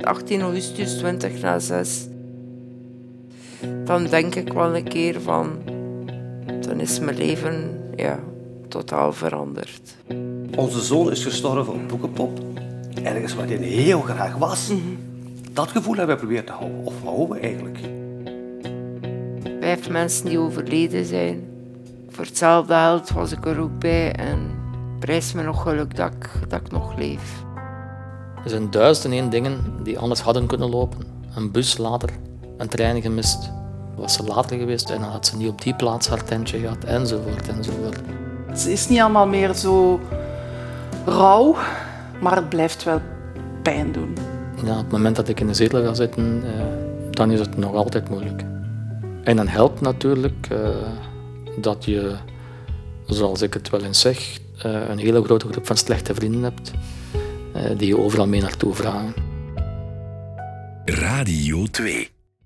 18 augustus 20 na 6. Dan denk ik wel een keer van, dan is mijn leven ja, totaal veranderd. Onze zoon is gestorven op Boekenpop. Ergens waar hij heel graag was. Dat gevoel hebben we proberen te houden. Of houden we eigenlijk? Vijf mensen die overleden zijn. Voor hetzelfde geld was ik er ook bij en prijs me nog geluk dat ik, dat ik nog leef. Er zijn duizend en één dingen die anders hadden kunnen lopen. Een bus later, een trein gemist. Was ze later geweest en dan had ze niet op die plaats haar tentje gehad, enzovoort, enzovoort. Het is niet allemaal meer zo rauw, maar het blijft wel pijn doen. Ja, op het moment dat ik in de zetel ga zitten, eh, dan is het nog altijd moeilijk. En dan helpt natuurlijk eh, dat je, zoals ik het wel eens zeg, eh, een hele grote groep van slechte vrienden hebt die je overal mee naartoe vragen. Radio 2.